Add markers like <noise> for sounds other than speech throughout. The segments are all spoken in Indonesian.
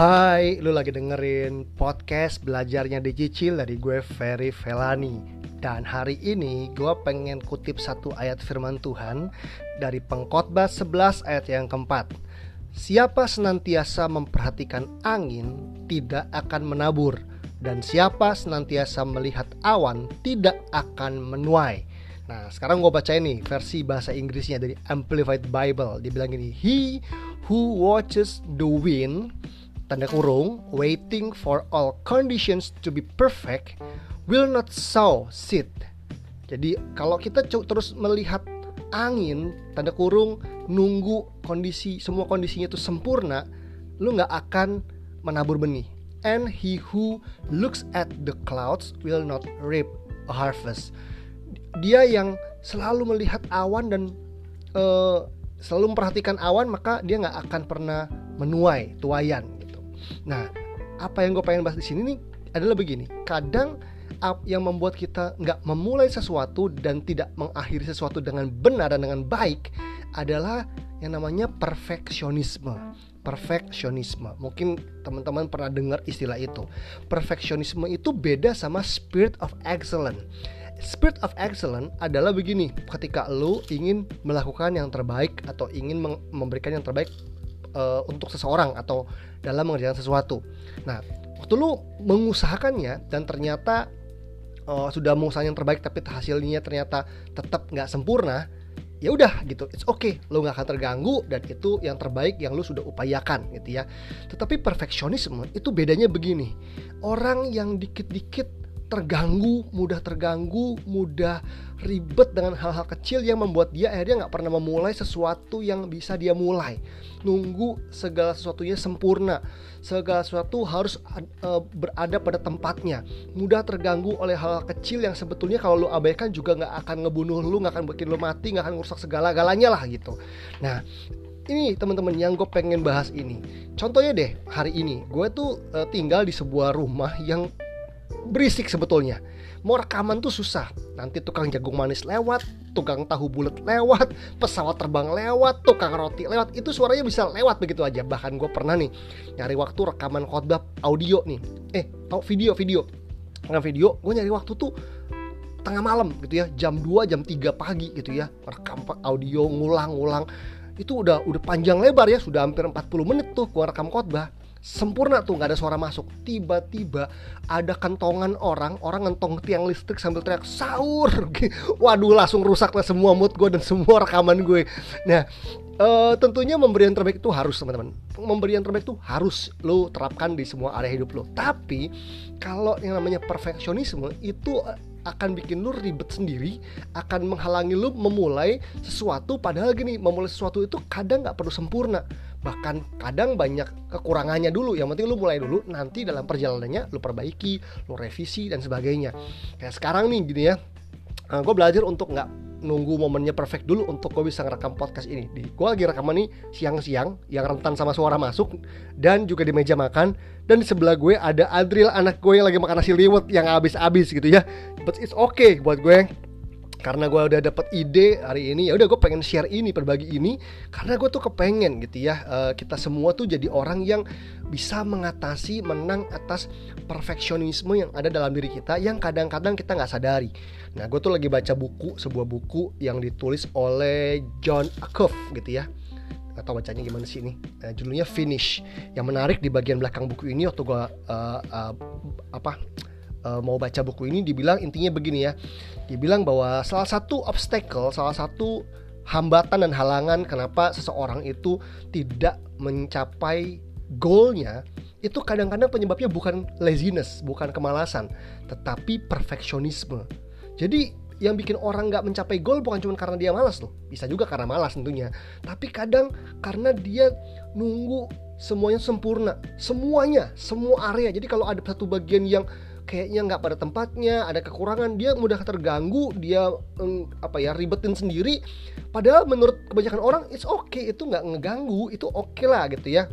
Hai, lu lagi dengerin podcast belajarnya dicicil dari gue Ferry Felani. Dan hari ini gue pengen kutip satu ayat firman Tuhan Dari pengkhotbah 11 ayat yang keempat. Siapa senantiasa memperhatikan angin tidak akan menabur Dan siapa senantiasa melihat awan tidak akan menuai. Nah sekarang gue baca ini versi bahasa Inggrisnya dari Amplified Bible. Dibilang gini He who watches the wind tanda kurung waiting for all conditions to be perfect will not sow seed. Jadi kalau kita terus melihat angin tanda kurung nunggu kondisi semua kondisinya itu sempurna, lu nggak akan menabur benih. And he who looks at the clouds will not reap a harvest. Dia yang selalu melihat awan dan uh, selalu memperhatikan awan maka dia nggak akan pernah menuai tuayan Nah, apa yang gue pengen bahas di sini nih adalah begini. Kadang yang membuat kita nggak memulai sesuatu dan tidak mengakhiri sesuatu dengan benar dan dengan baik adalah yang namanya perfeksionisme. Perfeksionisme. Mungkin teman-teman pernah dengar istilah itu. Perfeksionisme itu beda sama spirit of excellence. Spirit of excellence adalah begini, ketika lo ingin melakukan yang terbaik atau ingin memberikan yang terbaik uh, untuk seseorang atau dalam mengerjakan sesuatu. Nah, waktu lu mengusahakannya dan ternyata uh, sudah mengusahakan yang terbaik tapi hasilnya ternyata tetap nggak sempurna, ya udah gitu, it's okay, lu nggak akan terganggu dan itu yang terbaik yang lu sudah upayakan gitu ya. Tetapi perfeksionisme itu bedanya begini, orang yang dikit-dikit terganggu, mudah terganggu, mudah ribet dengan hal-hal kecil yang membuat dia akhirnya nggak pernah memulai sesuatu yang bisa dia mulai. Nunggu segala sesuatunya sempurna, segala sesuatu harus uh, berada pada tempatnya. Mudah terganggu oleh hal-hal kecil yang sebetulnya kalau lu abaikan juga nggak akan ngebunuh lu, nggak akan bikin lu mati, nggak akan merusak segala-galanya lah gitu. Nah, ini teman-teman yang gue pengen bahas ini. Contohnya deh hari ini gue tuh uh, tinggal di sebuah rumah yang berisik sebetulnya. Mau rekaman tuh susah. Nanti tukang jagung manis lewat tukang tahu bulat lewat pesawat terbang lewat tukang roti lewat. Itu suaranya bisa lewat begitu aja. Bahkan gue pernah nih nyari waktu rekaman khotbah audio nih. Eh video video. Nggak video gue nyari waktu tuh tengah malam gitu ya. Jam 2 jam 3 pagi gitu ya. Rekam audio ngulang-ngulang itu udah udah panjang lebar ya. Sudah hampir 40 menit tuh gue rekam khotbah sempurna tuh nggak ada suara masuk. Tiba-tiba ada kentongan orang orang ngentong tiang listrik sambil teriak sahur! <laughs> Waduh langsung rusak lah semua mood gue dan semua rekaman gue. Nah uh, tentunya memberi terbaik itu harus teman-teman. Memberi terbaik itu harus lo terapkan di semua area hidup lo. Tapi kalau yang namanya perfeksionisme itu akan bikin lu ribet sendiri, akan menghalangi lu memulai sesuatu. Padahal gini, memulai sesuatu itu kadang nggak perlu sempurna, bahkan kadang banyak kekurangannya dulu. Yang penting lu mulai dulu, nanti dalam perjalanannya lu perbaiki, lu revisi dan sebagainya. Kayak sekarang nih, gini ya, eh, gue belajar untuk nggak nunggu momennya perfect dulu untuk gue bisa ngerekam podcast ini. Di, gue lagi rekaman nih siang-siang yang rentan sama suara masuk dan juga di meja makan dan di sebelah gue ada Adril anak gue yang lagi makan nasi liwet yang habis-habis gitu ya. But it's okay buat gue karena gue udah dapet ide hari ini ya udah gue pengen share ini berbagi ini karena gue tuh kepengen gitu ya uh, kita semua tuh jadi orang yang bisa mengatasi menang atas perfeksionisme yang ada dalam diri kita yang kadang-kadang kita nggak sadari. Nah gue tuh lagi baca buku sebuah buku yang ditulis oleh John Acuff gitu ya. Atau bacanya gimana sih ini. Uh, judulnya Finish. Yang menarik di bagian belakang buku ini waktu gue uh, uh, apa uh, mau baca buku ini dibilang intinya begini ya dibilang bahwa salah satu obstacle salah satu hambatan dan halangan kenapa seseorang itu tidak mencapai goalnya itu kadang-kadang penyebabnya bukan laziness bukan kemalasan tetapi perfeksionisme. Jadi yang bikin orang nggak mencapai goal bukan cuma karena dia malas loh. Bisa juga karena malas tentunya. Tapi kadang karena dia nunggu semuanya sempurna. Semuanya semua area. Jadi kalau ada satu bagian yang kayaknya nggak pada tempatnya ada kekurangan. Dia mudah terganggu dia um, apa ya ribetin sendiri. Padahal menurut kebanyakan orang it's okay itu nggak ngeganggu itu oke okay lah gitu ya.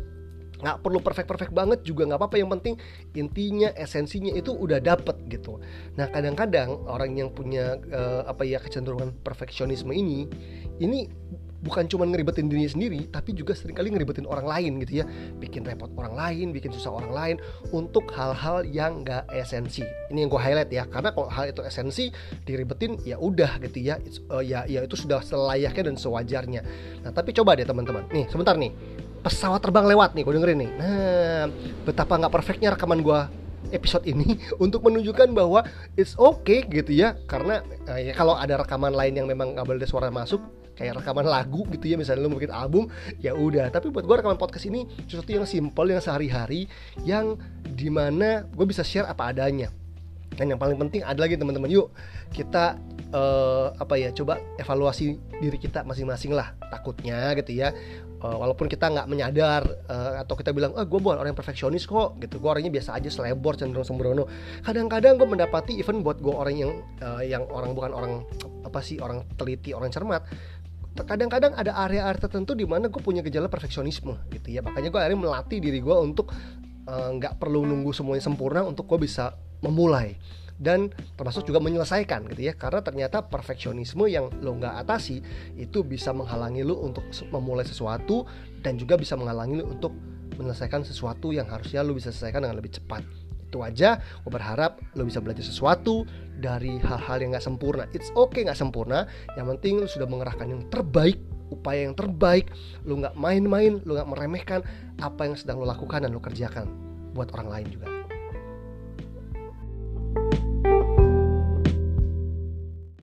Nggak perlu perfect perfect banget juga nggak apa-apa. Yang penting intinya esensinya itu udah dapet gitu. Nah kadang-kadang orang yang punya uh, apa ya kecenderungan perfeksionisme ini ini bukan cuma ngeribetin dirinya sendiri tapi juga sering kali ngeribetin orang lain gitu ya. Bikin repot orang lain bikin susah orang lain untuk hal-hal yang gak esensi. Ini yang gue highlight ya karena kalau hal itu esensi diribetin ya udah gitu ya. Uh, ya ya itu sudah selayaknya dan sewajarnya. Nah tapi coba deh teman-teman. Nih sebentar nih. Pesawat terbang lewat nih gue dengerin nih. Nah betapa nggak perfectnya rekaman gue episode ini <laughs> untuk menunjukkan bahwa it's okay gitu ya. Karena uh, ya kalau ada rekaman lain yang memang nggak boleh suara masuk kayak rekaman lagu gitu ya misalnya lu bikin album ya udah. Tapi buat gue rekaman podcast ini sesuatu yang simple yang sehari-hari yang di mana gue bisa share apa adanya. Dan yang paling penting ada lagi teman-teman. Yuk kita uh, apa ya coba evaluasi diri kita masing-masing lah takutnya gitu ya. Uh, walaupun kita nggak menyadar uh, atau kita bilang ah oh, gue bukan orang yang perfeksionis kok gitu. Gue orangnya biasa aja selebor cenderung sembrono. Kadang-kadang gue mendapati even buat gue orang yang uh, yang orang bukan orang apa sih orang teliti orang cermat kadang-kadang ada area-area tertentu di mana gue punya gejala perfeksionisme gitu ya. Makanya gue akhirnya melatih diri gue untuk eh, nggak uh, perlu nunggu semuanya sempurna untuk gue bisa memulai dan termasuk juga menyelesaikan gitu ya. Karena ternyata perfeksionisme yang lo nggak atasi itu bisa menghalangi lo untuk memulai sesuatu dan juga bisa menghalangi lo untuk menyelesaikan sesuatu yang harusnya lo bisa selesaikan dengan lebih cepat itu aja. Gue berharap lo bisa belajar sesuatu dari hal-hal yang gak sempurna. It's okay gak sempurna. Yang penting lo sudah mengerahkan yang terbaik upaya yang terbaik. Lo gak main-main lo gak meremehkan apa yang sedang lo lakukan dan lo kerjakan buat orang lain juga